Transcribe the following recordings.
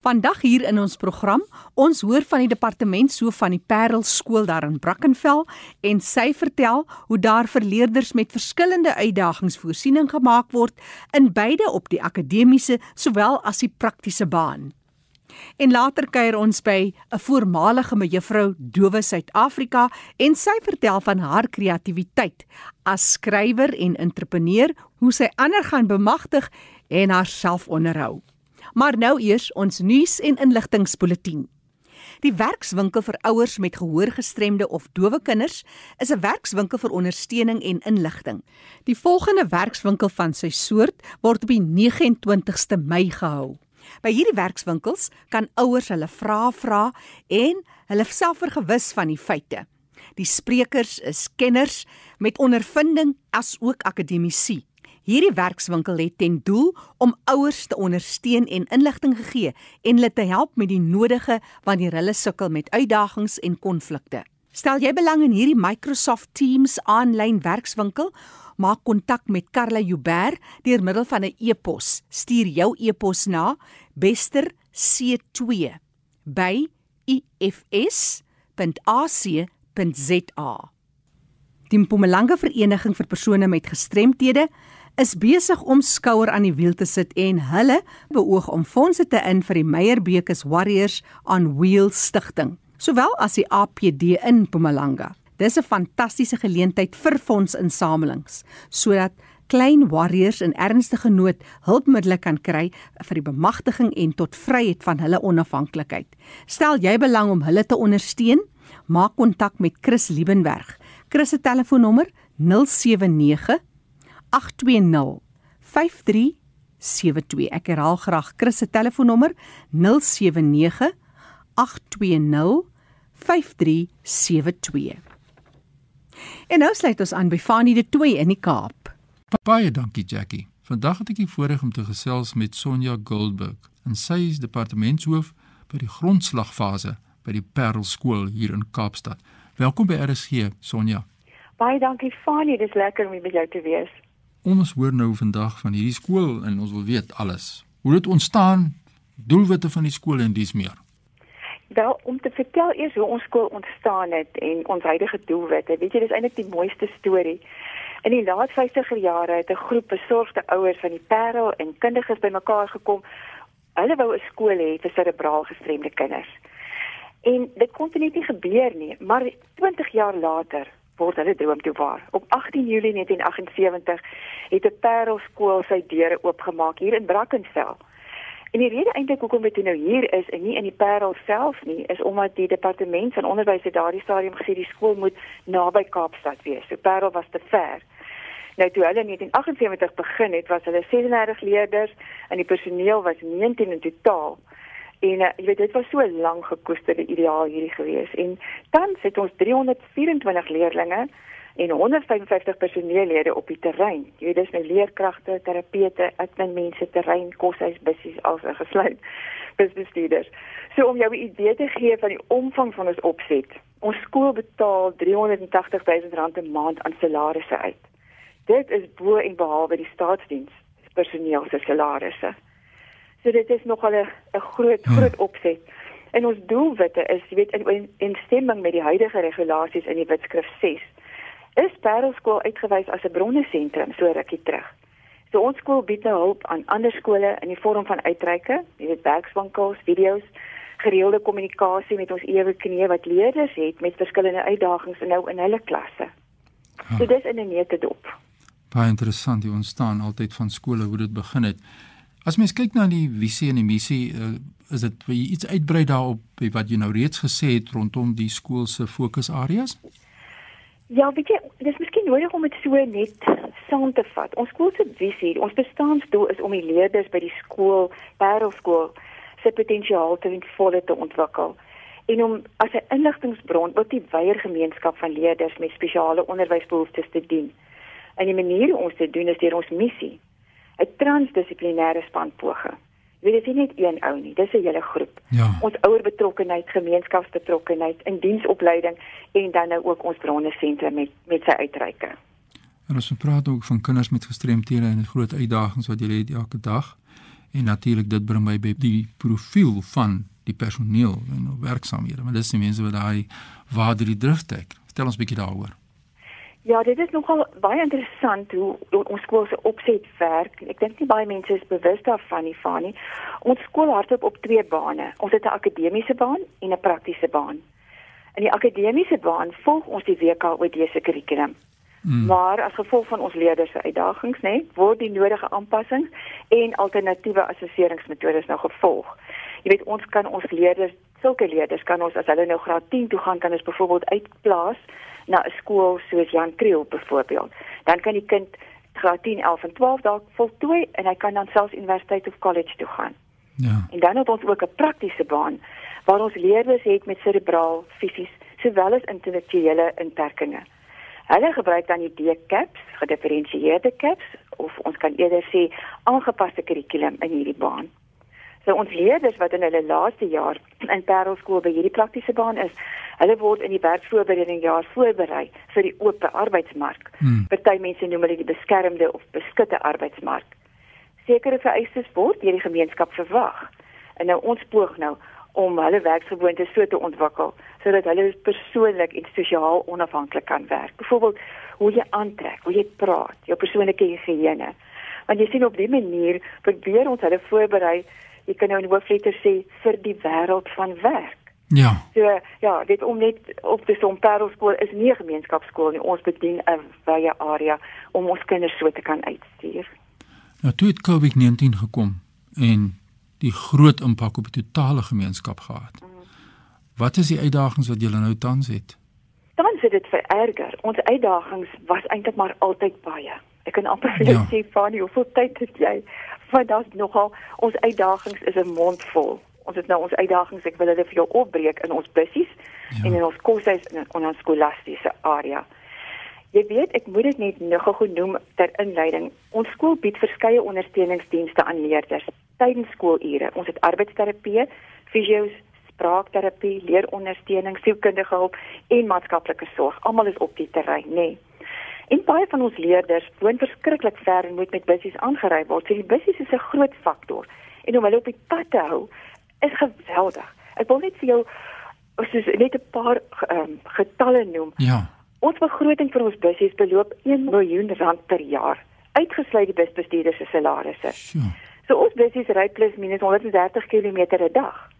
Vandag hier in ons program, ons hoor van die departementshoof van die Parel skool daar in Brackenfell en sy vertel hoe daar vir leerders met verskillende uitdagings voorsiening gemaak word in beide op die akademiese sowel as die praktiese baan. En later kuier ons by 'n voormalige mevrou Dowe Suid-Afrika en sy vertel van haar kreatiwiteit as skrywer en entrepreneur, hoe sy ander gaan bemagtig en haarself onderhou. Maar nou eers ons nuus en inligtingspulsatie. Die werkswinkel vir ouers met gehoorgestremde of dowe kinders is 'n werkswinkel vir ondersteuning en inligting. Die volgende werkswinkel van sy soort word op die 29ste Mei gehou. By hierdie werkswinkels kan ouers hulle vrae vra en hulle self vergewis van die feite. Die sprekers is kenners met ondervinding as ook akademici. Hierdie werkswinkel het ten doel om ouers te ondersteun en inligting gegee en hulle te help met die nodige wanneer hulle sukkel met uitdagings en konflikte. Stel jy belang in hierdie Microsoft Teams aanlyn werkswinkel? Maak kontak met Karla Joubert deur middel van 'n e-pos. Stuur jou e-pos na bester.c2@ifs.ac.za. Die Mpumalanga Vereniging vir persone met gestremthede is besig om skouer aan die wiel te sit en hulle beoog om fondse te in vir die Meyerbekes Warriors on Wheels stigting, sowel as die APD in Mpumalanga. Dis 'n fantastiese geleentheid vir fondsinsamelings sodat klein warriors in ernstige nood hulpmiddels kan kry vir die bemagtiging en tot vryheid van hulle onafhanklikheid. Stel jy belang om hulle te ondersteun? Maak kontak met Chris Liebenberg. Chris se telefoonnommer 079 0820 5372. Ek herhaal graag Chris se telefoonnommer 079 820 5372. En nou sluit ons aan by Fanie de Tooi in die Kaap. Baie dankie Jackie. Vandag het ek die voorreg om te gesels met Sonja Goldberg. En sy is departementshoof by die grondslagfase by die Parel skool hier in Kaapstad. Welkom by RSG, Sonja. Baie dankie Fanie, dis lekker om hier by jou te wees. Ons hoor nou vandag van hierdie skool en ons wil weet alles. Hoe dit ontstaan, doelwitte van die skool en dis meer. Wel, om te vertel eers hoe ons skool ontstaan het en ons huidige doelwitte. Weet jy, dis eintlik die mooiste storie. In die laat 50er jare het 'n groep besorgde ouers van die Parel en kundiges bymekaar gekom. Hulle wou 'n skool hê vir serebraal gestremde kinders. En dit kon net nie gebeur nie, maar 20 jaar later word hulle droom toe waar. Op 18 Julie 1978 het 'n Parelskool sy deure oopgemaak hier in Brackenfell. En die rede eintlik hoekom dit nou hier is en nie in die Parel self nie, is omdat die departement van onderwys het daardie stadium gesê die skool moet naby Kaapstad wees. So Parel was te ver. Nou toe hulle in 1978 begin het, was hulle 36 leerders en die personeel was 19 in totaal. En uh, jy weet dit was so 'n lank gekoesterde ideaal hierdie gewees en tans het ons 324 leerdlinge en 155 personeellede op die terrein. Jy weet dis nou leerkragte, terapeute, adminmense, terrein, koshuis, bussies als gesluit businessleaders. So om jou 'n idee te gee van die omvang van ons opset. Ons skool betaal 380 000 rand 'n maand aan salarisse uit. Dit is bo en behalwe die staatsdiens personeel se salarisse. So dit is nogal 'n groot hmm. groot opset. En ons doelwitte is, jy weet, in, in stemming met die huidige regulasies in die Wetskrif 6, is Parelskool uitgewys as 'n bronnesentrum so rukkie terug. So ons skool bied nou hulp aan ander skole in die vorm van uitreike, jy weet werkswinkels, video's, gereelde kommunikasie met ons ewe knie wat leerders het met verskillende uitdagings nou in hulle klasse. So dis in 'n nette dop. Baie interessant, jy ontstaan altyd van skole hoe dit begin het. As mens kyk na die visie en die missie, uh, is dit wil jy iets uitbrei daarop wat jy nou reeds gesê het rondom die skool se fokusareas? Ja, weet jy, dis miskien nodig om dit so net saam te vat. Ons skool se visie, ons bestaansdoel is om die leerders by die skool, Parelskool, se potensiaal te volle te ontwikkel en om as 'n inligtingbron ook die wyeer gemeenskap van leerders met spesiale onderwysbehoeftes te dien. En die manier ons dit doen is deur ons missie 'n transdissiplinêre span poging. Dit is nie net een ou nie, dis 'n hele groep. Ja. Ons ouer betrokkenheid, gemeenskapsbetrokkenheid, indiensopleiding en dan nou ook ons bronne sentrum met met sy uitreike. En ons praat ook van kinders met gestremthede en die groot uitdagings wat hulle het elke dag. En natuurlik dit bring my by die profiel van die personeel en werksaamhede. Maar dis die mense wat daai waar die drif trek. Vertel ons 'n bietjie daaroor. Ja, dit is nogal baie interessant hoe ons skool se opset werk. Ek dink nie baie mense is bewus daarvan nie, Fani. Ons skool hardloop op twee bane. Ons het 'n akademiese baan en 'n praktiese baan. In die akademiese baan volg ons die WKOD se kurrikulum. Hmm. Maar as gevolg van ons leerders se uitdagings, nê, nee, word die nodige aanpassings en alternatiewe assesseringsmetodes nou gevolg. Jy weet, ons kan ons leerders, sulke leerders kan ons as hulle nou graad 10 toe gaan, kan ons byvoorbeeld uitplaas na 'n skool soos Jan Kriel byvoorbeeld. Dan kan die kind graad 10, 11 en 12 dalk voltooi en hy kan dan selfs universiteit of college toe gaan. Ja. En dan het ons ook 'n praktiese baan waar ons leerders het met serebraal, fisies sowel as intellektuele inperkings. Hulle gebruik dan die D-caps, gedifferensieerde caps of ons kan eerder sê aangepaste kurrikulum in hierdie baan. So ons leerders wat in hulle laaste jaar in Parelskool by hierdie praktiese baan is, hulle word in die werkvoorbereiding jaar voorberei vir die oop arbeidsmark. Hmm. Party mense noem hulle die beskermde of beskutte arbeidsmark. Sekere vereistes word deur die gemeenskap verwag. En nou ons poog nou om hulle werksgewoontes so te ontwikkel sodat hulle persoonlik en sosiaal onafhanklik kan werk. Byvoorbeeld hoe jy aantrek, hoe jy praat, jou persoonlike higiëne. Want jy sien op 'n manier probeer ons hulle voorberei jy kan nou in hoofletter sê vir die wêreld van werk. Ja. So ja, dit om net op die Somperelskool is nie 'n gemeenskapskool nie. Ons bedien 'n wye area om ons kinders so te kan uitstuur. Nou toe het COVID-19 gekom en die groot impak op die totale gemeenskap gehad. Wat is die uitdagings wat julle nou tans het? Dan sit dit vererger. Ons uitdagings was eintlik maar altyd baie. Ek kan amper vir jou ja. sê van hoeveel tyd het jy want daar's nogal ons uitdagings is 'n mond vol. Ons het nou ons uitdagings, ek wil hulle vir jou opbreek in ons bussies ja. en in ons koshuis en in ons skolastiese area. Jy weet, ek moet dit net nog gou noem ter inleiding. Ons skool bied verskeie ondersteuningsdienste aan leerders tydens skoolure. Ons het arbeidsterapie, fisio's, spraakterapie, leerondersteuning, sielkundige hulp en maatskaplike sorg. Almal is op die terrein, nê. Nee. En baie van ons leerders woon verskriklik ver en moet met bussies aangery word. So die bussies is 'n groot faktor. En om hulle op die pad te hou is geweldig. Ek wil net vir jou soos net 'n paar um, getalle noem. Ja. Ons begroting vir ons bussies beloop 1 miljoen rand per jaar, uitgesluit die busbestuurders se salarisse. Sure. So ons bussies ry plus minus 130 km 'n dag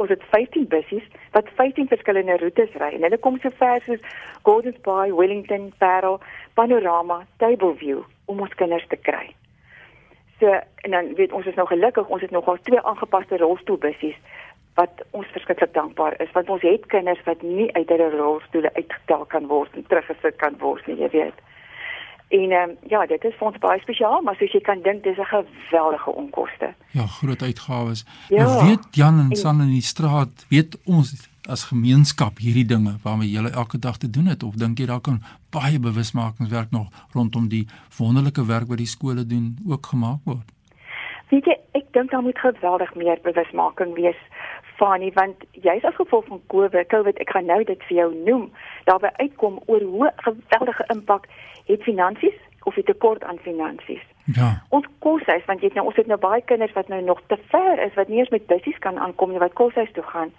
ons het 15 bussies wat 15 verskillende roetes ry en hulle kom so ver soos Gordons Bay, Wellington, Parel, Panorama, Tableview om ons kinders te kry. So en dan weet ons is nou gelukkig, ons het nogal twee aangepaste rolstoelbussies wat ons verskriklik dankbaar is want ons het kinders wat nie uit hulle rolstoele uitgetel kan word en teruggesit kan word nie, jy weet. En ehm um, ja, dit is vir ons baie spesiaal, maar soos jy kan dink, dis 'n geweldige onkoste. Ja, groot uitgawes. Ja, nou weet Jan en San in die straat, weet ons as gemeenskap hierdie dinge waarmee jy elke dag te doen het of dink jy daar kan baie bewusmakingswerk nog rondom die wonderlike werk wat die skole doen ook gemaak word? Weet jy, ek dink daar moet geweldig meer bewusmaking wees Fani want jy's as gevolg van COVID, COVID, ek gaan nou dit vir jou noem, daarby uitkom oor hoe geweldige impak het finansies of het tekort aan finansies. Ja. Ons koshuis want jy het nou ons het nou baie kinders wat nou nog te ver is wat nie eens met bussies kan aankom nie wat koshuis toe gaan.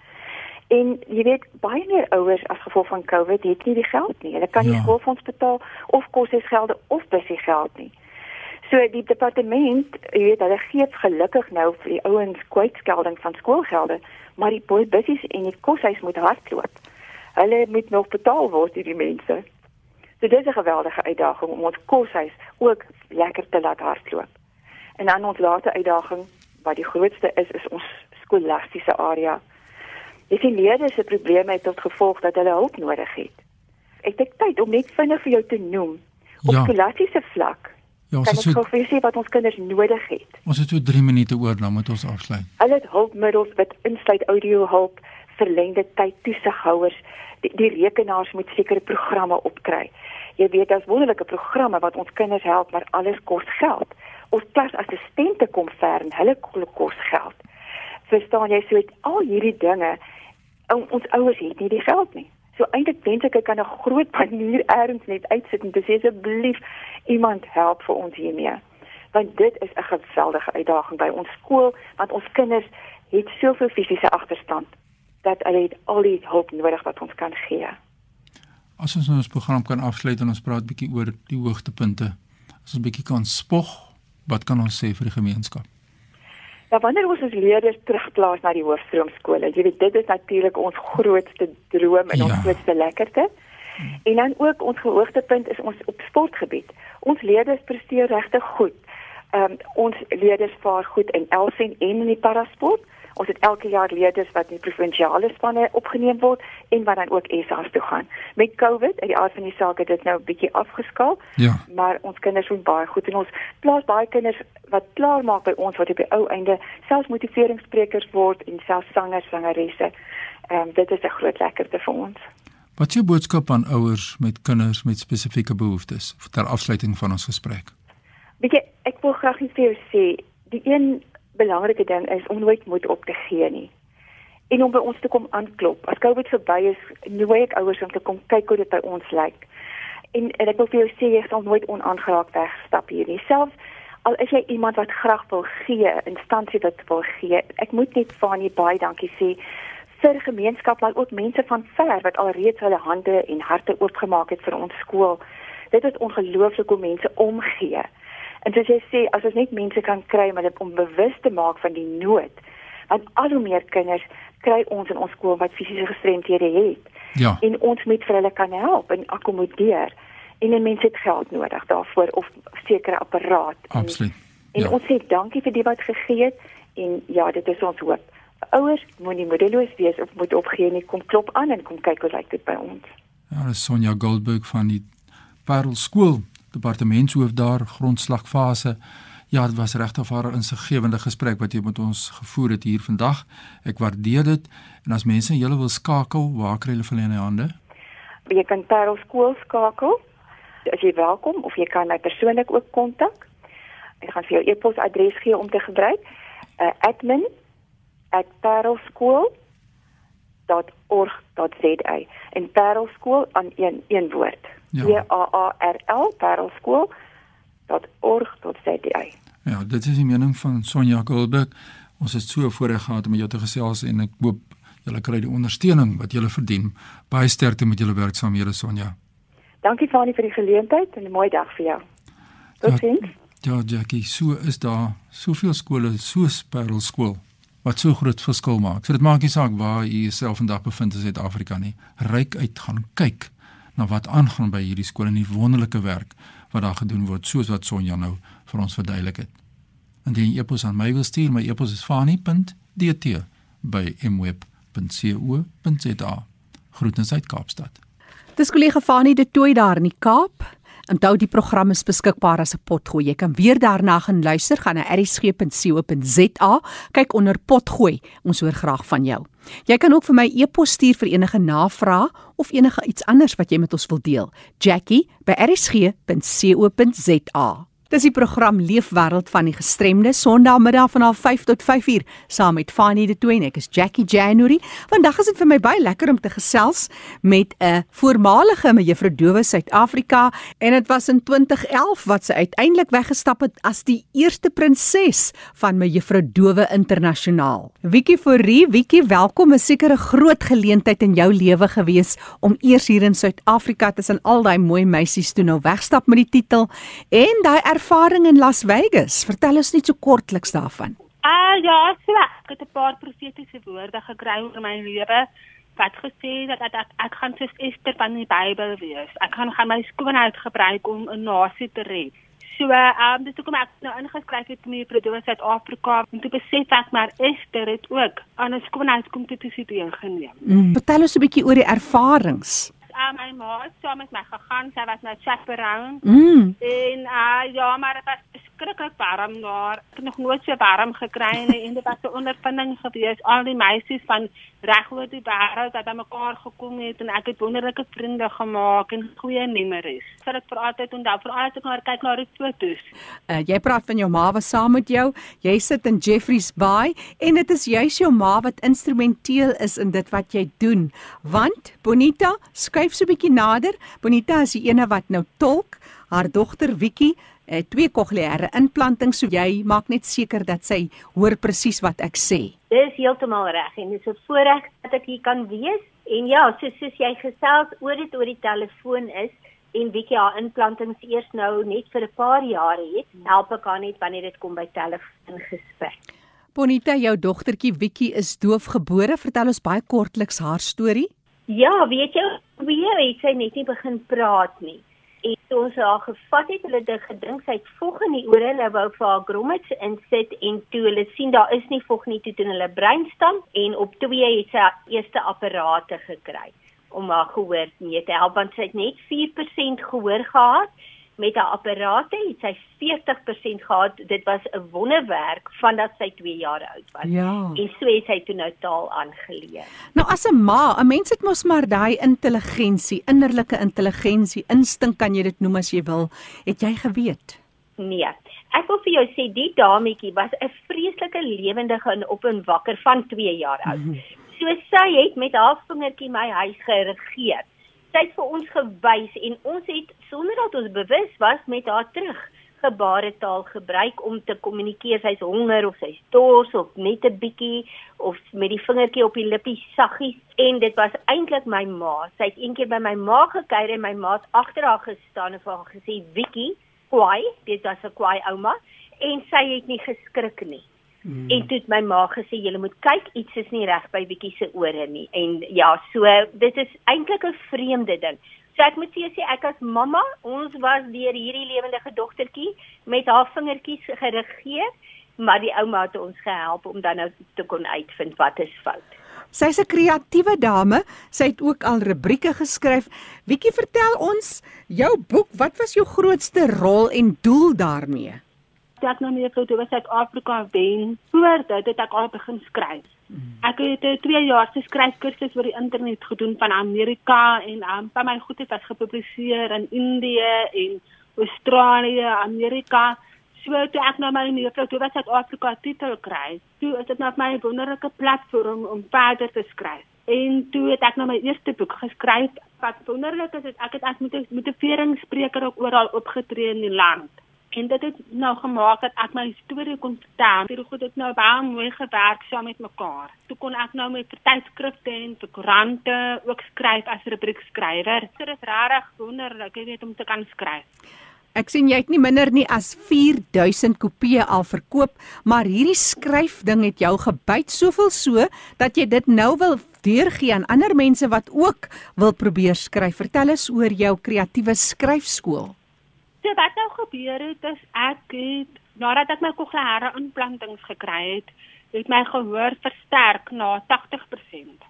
En jy weet baie meer ouers as gevolg van COVID het nie die geld nie. Hulle kan nie ja. skoolfonds betaal of koshuisgelde of bussiegeld nie. So die departement, jy weet, hulle gee gelukkig nou vir die ouens kwytskelding van skoolgelde, maar die bussies en die koshuis moet hardloop. Hulle moet nog betaal word deur die mense. So dit is 'n geweldige uitdaging om ons koshuis ook lekker te laat hardloop. En dan ons laaste uitdaging wat die grootste is is ons skolastiese area. Jy sien leerders se probleme het tot gevolg dat hulle hulp nodig het. Ek dink tyd om net vinnig vir jou te noem op ja. skolastiese vlak. Ja, ons het so sê wat ons kinders nodig het. Ons het so 3 minute oor dan moet ons afsluit. Hulle het hulpmiddels wat insluit audio hulp, verlengde tyd toesighouers, die, die rekenaars moet sekere programme opkry. Jy weet daar's wonderlike programme wat ons kinders help maar alles kos geld. Ons klasassistente kom ver en hulle kos geld. Verstaan jy? So al hierdie dinge ons ouers het nie die geld nie so eintlik dink ek ek kan 'n groot manier erns net uitsit en sê asseblief iemand help vir ons hiermee Want dit is 'n geweldige uitdaging by ons skool want ons kinders het soveel fisiese agterstand dat hulle al die hulp nodig wat ons kan gee. As ons nou ons program kan afsluit en ons praat bietjie oor die hoogtepunte. As ons bietjie kan spog, wat kan ons sê vir die gemeenskap? Ja, wanneer ons ons leerders terugplaas na die hoofstroomskole, jy weet dit is natuurlik ons grootste droom en ja. ons grootste lekkerte. En dan ook ons hoogtepunt is ons op sportgebied. Ons leerders presteer regtig goed. Ehm um, ons leerders vaar goed in Elsen en in die parasport. Ons het elke jaar leerders wat in provinsiale spanne opgeneem word en wat dan ook SA's toe gaan. Met COVID, uit die aard van die saak het dit nou 'n bietjie afgeskaal. Ja. Maar ons kinders doen baie goed en ons plaas baie kinders wat klaar maak by ons wat op die ou einde selfs motiveringssprekers word en selfs sangers, sangeresse. Ehm um, dit is 'n groot lekkerte vir ons. Wat is jou boodskap aan ouers met kinders met spesifieke behoeftes ter afsluiting van ons gesprek? Weet jy, ek wil graag net vir jou sê, die een belangrike ding is om nooit moed op te gee nie. En om by ons te kom aanklop. As COVID verby is, nooi ek ouers om te kom kyk hoe dit by ons lyk. En, en ek wil vir jou sê jy sal nooit onaangeraak wegstap hier nie. Selfs al is jy iemand wat graag wil gee, instansie wat wil gee. Ek moet net van jy baie dankie sê vir gemeenskap maar ook mense van ver wat alreeds hulle hande en harte oopgemaak het vir ons skool. Dit is ongelooflik hoe mense omgee. En soos jy sê, as ons net mense kan kry om hulle om bewus te maak van die nood, want al hoe meer kinders kry ons in ons skool wat fisiese gestremthede het. Ja. En ons moet vir hulle kan help en akkommodeer. En en mense het geld nodig daarvoor of sekere apparaat. Absoluut. En, en ja. ons sê dankie vir die wat gegee het en ja, dit is ons hoop. Ouers moenie moedeloos wees of moet opgee nie, kom klop aan en kom kyk hoe lyk dit by ons. Ja, dis Sonja Goldberg van die Parel skool departementshoof daar grondslagfase. Ja, dit was regtig 'n insiggewende gesprek wat jy met ons gevoer het hier vandag. Ek waardeer dit. En as mense julle wil skakel, waar kry hulle hulle in die hande? Jy kan Parel skool skakel. As jy welkom of jy kan my persoonlik ook kontak. Ek gaan vir jou e-posadres gee om te gebruik. Uh, admin @parelskool.org.za. En Parelskool aan een een woord. Ja. P A A R L parelskool.org.za. Ja, dit is die mening van Sonja Goldberg. Ons het so voorreg gehad om met jou te gesels en ek hoop julle kry die ondersteuning wat julle verdien. Baie sterkte met julle werksaamhede Sonja. Dankie Fani vir die geleentheid en 'n mooi dag vir jou. Totsiens. Ja, Jackie, so is daar soveel skole soos Parel skool wat so groot verskil maak. So dit maak nie saak waar jy jouself vandag bevind in Suid-Afrika nie. Ryk uit gaan kyk na wat aangaan by hierdie skool en die wonderlike werk wat daar gedoen word soos wat Sonja nou vir ons verduidelik het. Indien jy e-pos aan my wil stuur, my e-pos is fani.dt@mweb.co.za. Groetens uit Kaapstad. Dis kollega Fani de Tooi daar in die Kaap. Onthou die program is beskikbaar as 'n potgooi. Jy kan weer daarna gaan luister, gaan na erisg.co.za, kyk onder potgooi. Ons hoor graag van jou. Jy kan ook vir my e-pos stuur vir enige navrae of enige iets anders wat jy met ons wil deel. Jackie@erisg.co.za. Dis die program Leefwêreld van die Gestremde Sondagmiddag van 5 tot 5uur saam met Fanny de Tooi en ek is Jackie January. Vandag is dit vir my baie lekker om te gesels met 'n voormalige mevrou Dowe Suid-Afrika en dit was in 2011 wat sy uiteindelik weggestap het as die eerste prinses van mevrou Dowe internasionaal. Wiekie Forrie, Wiekie, welkom. 'n Sekere groot geleentheid in jou lewe gewees om eers hier in Suid-Afrika tussen al daai mooi meisies toe nou wegstap met die titel en daai ervaring in Las Vegas. Vertel ons net so kortliks daarvan. Ah uh, ja, so ek het 'n paar profetiese woorde gekry oor my lewe wat gesê dat ek ek gaan soos Ester van die Bybel wees. Ek gaan gaan my skoonheid gebruik om 'n nasie te red. So, ehm um, dis hoekom ek nou ingeskryf het vir die Produce Suid-Afrika en toe besef ek maar Ester het ook aan 'n skoonheidskompetisie deelgeneem. Mm. Vertel ons 'n bietjie oor die ervarings uh, my ma het saam met my gegaan. Sy was nou chaperone. Mm. En uh, ja, maar dit was verskriklik warm daar. Ek het nog nooit so warm gekry nie en dit was 'n ondervinding gewees. Al die meisies van reg oor die wêreld het bymekaar gekom het en ek het wonderlike vriende gemaak en goeie memories. Sal dit vir altyd onthou, vir altyd maar kyk na die foto's. Uh, jy praat van jou ma was saam met jou. Jy sit in Jeffreys Bay en dit is juis jou ma wat instrumenteel is in dit wat jy doen. Want Bonita, skuif so 'n bietjie nader. Bonita is die ene wat nou tolk. Haar dogter Wiekie uh, twee kokleaire implantings, so jy maak net seker dat sy hoor presies wat ek sê. Dis heeltemal reg en dis 'n voorreg dat ek hier kan wees. En ja, so soos jy gesels oor dit oor die telefoon is en bietjie haar implantings eers nou net vir 'n paar jare het, help ek haar net wanneer dit kom by telefoongesprek. Bonita, jou dogtertjie Wikkie is doofgebore. Vertel ons baie kortliks haar storie. Ja, weet jy, weer het sy net nie begin praat nie. En toe ons haar gevat het, hulle het gedink sy het vog in die ore, hulle wou vir haar grommets insit en toe hulle sien daar is nie vog nie, toe doen hulle breinstam en op 2 het sy haar eerste apparate gekry om haar gehoor mee te help want sy het net 4% gehoor gehad met haar apparate het sy 40% gehad. Dit was 'n wonderwerk vandat sy 2 jaar oud was. Ja. En so het sy toe nou taal aangeleer. Nou as 'n ma, 'n mens het mos maar daai intelligensie, innerlike intelligensie, instink kan jy dit noem as jy wil. Het jy geweet? Nee. Ek wil vir jou sê die dametjie was 'n vreeslike lewendige en op en wakker van 2 jaar oud. Mm -hmm. So sy het met haar vingertjie my huis geregeer sy het vir ons gewys en ons het sonder dat ons bewus was met haar terug gebaretaal gebruik om te kommunikeer sy's honger of sy's dors of net 'n bietjie of met die vingertjie op die lippie saggies. En dit was eintlik my ma. Sy het eendag by my ma gekuier en my ma het agter haar gestaan en vir haar gesê Wikkie kwaai. Dit was 'n kwaai ouma. En sy het nie geskrik nie Hmm. En toe het my ma gesê jy moet kyk iets is nie reg by bietjie se ore nie. En ja, so dit is eintlik 'n vreemde ding. So ek moet sê ek as mamma, ons was deur hierdie lewendige dogtertjie met haar vingertjies geregeer, maar die ouma het ons gehelp om dan nou te kon uitvind wat is fout. Sy's 'n kreatiewe dame. Sy het ook al rubrieke geskryf. Wiekie, vertel ons jou boek, wat was jou grootste rol en doel daarmee? Toe ek nou meer toe was ek Afrika wen voor dit het ek al begin skryf. Mm. Ek het 'n 2 jaar se skryfkursus oor die internet gedoen van Amerika en um, by my goed het was gepubliseer in Indië en Australië, Amerika. So toe ek nou my mevrou toe was ek Afrika titel kry. Toe is dit nou my wonderlike platform om verder te skryf. En toe het ek nou my eerste boek geskryf. Wat wonderlik is, ek het as motiveringsspreker ook oral opgetree in die land en dit het nou gemaak dat ek my storie kon vertel. Dit het dit nou baie mooi gewerk saam met mekaar. Toe kon ek nou met tydskrifte en vir koerante ook skryf as rubriekskrywer. Dit is regtig wonderlik, jy weet om te kan skryf. Ek sien jy het nie minder nie as 4000 kopieë al verkoop, maar hierdie skryfding het jou gebyt soveel so dat jy dit nou wil deurgee aan ander mense wat ook wil probeer skryf. Vertel eens oor jou kreatiewe skryfskool. So wat nou gebeur het is ek het nadat ek my kokleaire implantings gekry het, het my gehoor versterk na 80%.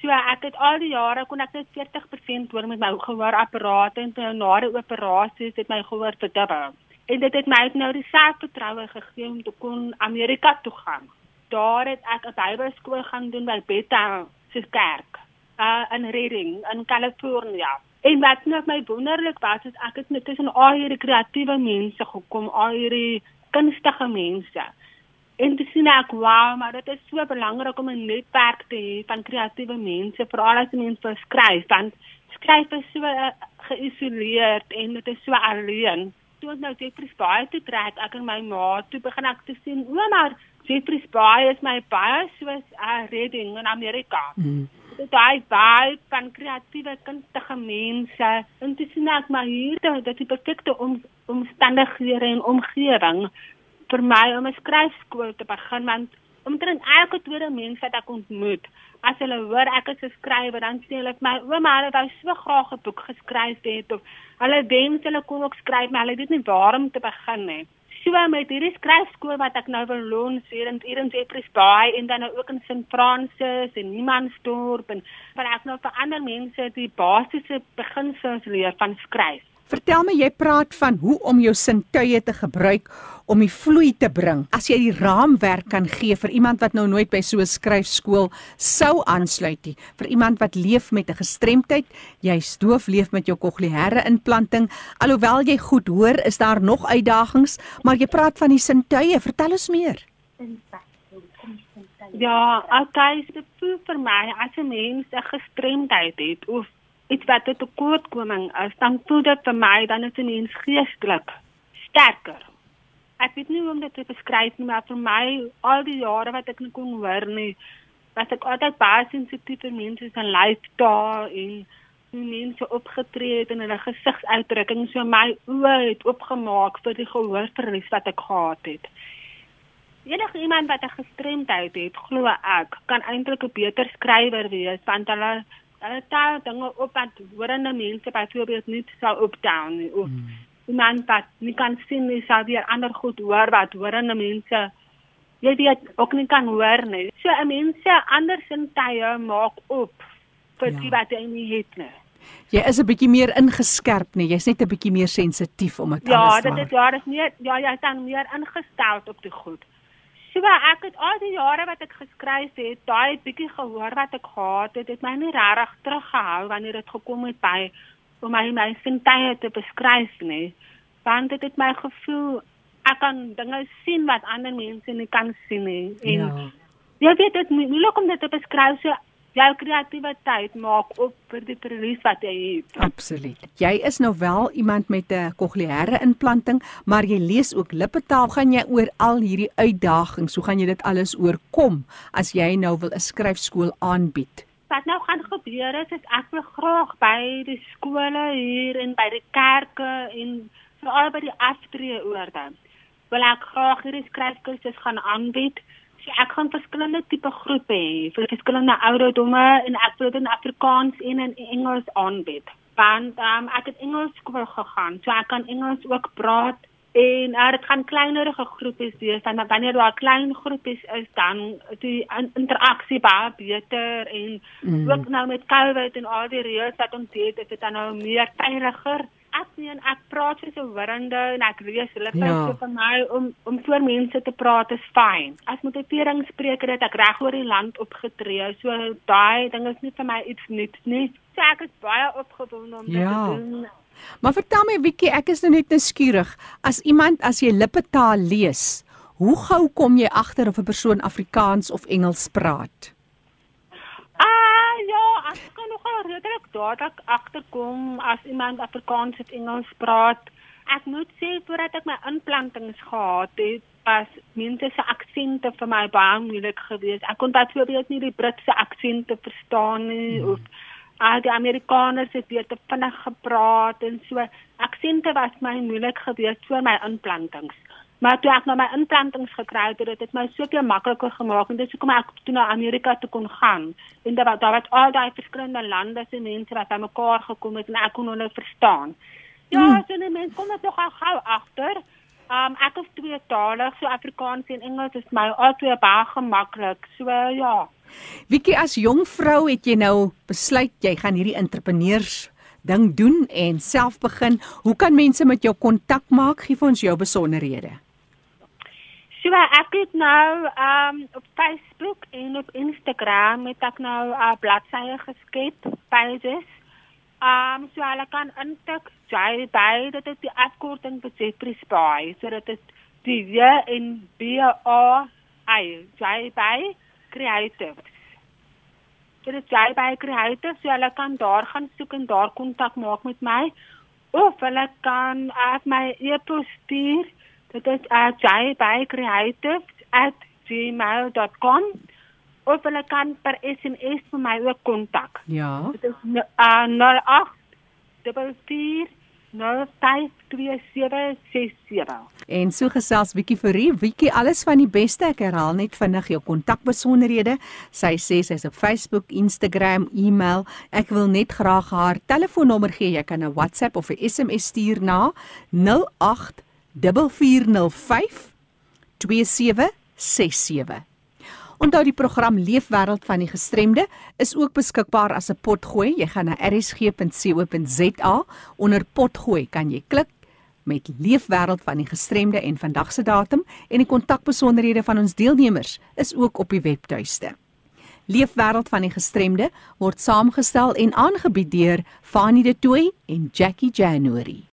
So ek het al die jare kon ek net 40% hoor met my gehoorapparate en toe na die operasies het my gehoor verdubbel. En dit het my nou die selfvertroue gegee om te kon Amerika toe gaan. Daar het ek 'n Bybelskool gaan doen by Bethel se kerk uh, in Redding in Kalifornië. En wat net my wonderlik was is ek het net tussen al hierdie kreatiewe mense gekom, al hierdie kunstige mense. En dis net wow, maar dit is so belangrik om 'n netwerk te hê van kreatiewe mense, veral as mense vir skryf, want skryf is so uh, geïsoleerd en dit is so alleen. Toe ek nou Jeffrey's Bay toe trek, ek en my ma, toe begin ek te sien, o, maar Jeffrey's Bay is my baie soos 'n uh, redding in Amerika. Mm dit daai vibe van kreatiewe kunstige mense. En dit sien ek maar hier dat die perfekte om, omstandighede en omgewing vir my om 'n skryfskool te begin want omtrent elke tweede mens wat ek ontmoet as hulle hoor ek is 'n skrywer dan sê hulle my ouma hulle wou so graag 'n boek geskryf het of hulle wens hulle kon ook skryf maar hulle weet nie waar om te begin nie so met hierdie skryfskool wat ek nou wil lons hier in hier in Jeffreys Bay en dan nou ook in St Francis en Niemandsdorp en waar ek nou vir ander mense die basiese beginsels leer van skryf. Vertel my, jy praat van hoe om jou sintuie te gebruik om die vloei te bring. As jy die raamwerk kan gee vir iemand wat nou nooit by so 'n skryfskool sou aansluit nie, vir iemand wat leef met 'n gestremdheid, jy stoof leef met jou kokleaire implanting, alhoewel jy goed hoor, is daar nog uitdagings, maar jy praat van die sintuie. Vertel ons meer. Ja, is dit vir my as 'n mens 'n gestremdheid het of iets wat 'n tekortkoming is, dan voel dit vir my dan is 'n mens geestelik sterker. Ek weet nie hoe om dit te beskryf nie, maar vir my al die jare wat ek nie kon hoor nie, was ek altyd baie sensitief vir mense se lyfstaal en hoe mense opgetree het en hulle gesigsuitdrukkings so my oë het oopgemaak vir die gehoorverlies wat ek gehad het. Enige iemand wat 'n gestremdheid het, glo ek, kan eintlik 'n beter skrywer wees want hulle hulle taal dinge op wat horende mense byvoorbeeld nie sou optel nie of hmm. iemand wat nie kan sien nie sou weer ander goed hoor wat horende mense jy weet ook nie kan hoor nie. So 'n mens se ander sintuie maak op vir ja. die wat jy nie het nie. Jy is 'n bietjie meer ingeskerp nie. Jy's net 'n bietjie meer sensitief om dit ja, te Ja, dit is ja, dit is meer ja, jy is dan meer ingestel op die goed. So ek het al die jare wat ek geskryf het, daai bietjie gehoor wat ek gehad het, het my nie regtig teruggehou wanneer dit gekom het by om my my sintuie te beskryf nie. Want dit het my gevoel ek kan dinge sien wat ander mense nie kan sien nie. En ja. Jy weet dit moeilik om dit te beskryf. So jou kreatiwiteit maak op vir die verlies wat jy het. Absoluut. Jy is nou wel iemand met 'n kokleaire implanting, maar jy lees ook lippetaal. Gaan jy oor al hierdie uitdagings, hoe gaan jy dit alles oorkom as jy nou wil 'n skryfskool aanbied? Wat nou gaan gebeur is, is ek wil graag by die skole hier en by die kerke en veral by die aftreeorde wil ek graag hierdie skryfkursusse gaan aanbied. So ek gaan verskillende tipe groepe hê vir verskillende ouderdomme en ek wil dit in Afrikaans en in Engels aanbied. Want um, ek het Engels skool gegaan, so ek kan Engels ook praat en uh, dit gaan kleinerige groepe wees. Dan wanneer daar klein groepe is, dan die interaksie baie beter en mm. ook nou met COVID en al die reëls wat ons het, is dit dan nou meer veiliger ek sien ek praat so 'n wurende en ek lees hulle ja. so vir my om om voor mense te praat is fyn. As motiveringsspreker het ek reg oor die land opgetree. So daai ding is nie vir my iets nuuts nie. So ek is baie opgewonde om dit ja. te doen. Maar vertel my bietjie, ek is nou net nuuskierig. As iemand as jy lippetaal lees, hoe gou kom jy agter of 'n persoon Afrikaans of Engels praat? Ah ja, ek kan nogal redelik dadelik agterkom as iemand Afrikaans of Engels praat. Ek moet sê voordat ek my implantings gehad het, was mense se aksente vir my baie moeilik geweest. Ek kon byvoorbeeld nie die Britse aksente verstaan nie hmm. of al die Amerikaners het weer te vinnig gepraat en so. Aksente was my moeilik geweest voor my implantings. Maar toe ek nou my implantings gekry het, het dit my soveel makliker gemaak en dit is hoekom ek toe na Amerika toe kon gaan. En daar daar was al daai verskillende lande se mense wat aan mekaar gekom het en ek kon hulle verstaan. Ja, hmm. so net mense kom net gou gou agter. Um ek het twee tale, so Afrikaans en Engels is my albei baie gemaklik. So ja. Wiekie as jong vrou het jy nou besluit jy gaan hierdie entrepreneurs ding doen en self begin. Hoe kan mense met jou kontak maak? Gee vir ons jou besonderhede. So ek het nou um op Facebook en op Instagram het ek nou 'n uh, bladsy geskep, pages. Um so hulle kan intik jy by dit is die afkorting vir Jeffrey Spy, so dit is die J en B A I, jy by creative. Dit is jy by creative, so hulle kan daar gaan soek en daar kontak maak met my of hulle kan af uh, my e-pos stuur Dit is uh, jbycreative@gmail.com of hulle kan per SMS vir my ook kontak. Ja. Dit is uh, 08 44 052767. En so gesels Wiekie vir u, Wiekie alles van die beste. Ek herhaal net vinnig jou kontakbesonderhede. Sy sê sy's op Facebook, Instagram, e-mail. Ek wil net graag haar telefoonnommer gee. Jy kan 'n WhatsApp of 'n SMS stuur na 08 07652767. Onthou die program Leefwêreld van die Gestremde is ook beskikbaar as 'n potgooi. Jy gaan na rsg.co.za onder potgooi kan jy klik met Leefwêreld van die Gestremde en vandag se datum en die kontakbesonderhede van ons deelnemers is ook op die webtuiste. Leefwêreld van die Gestremde word saamgestel en aangebied deur Fanie De Tooy en Jackie January.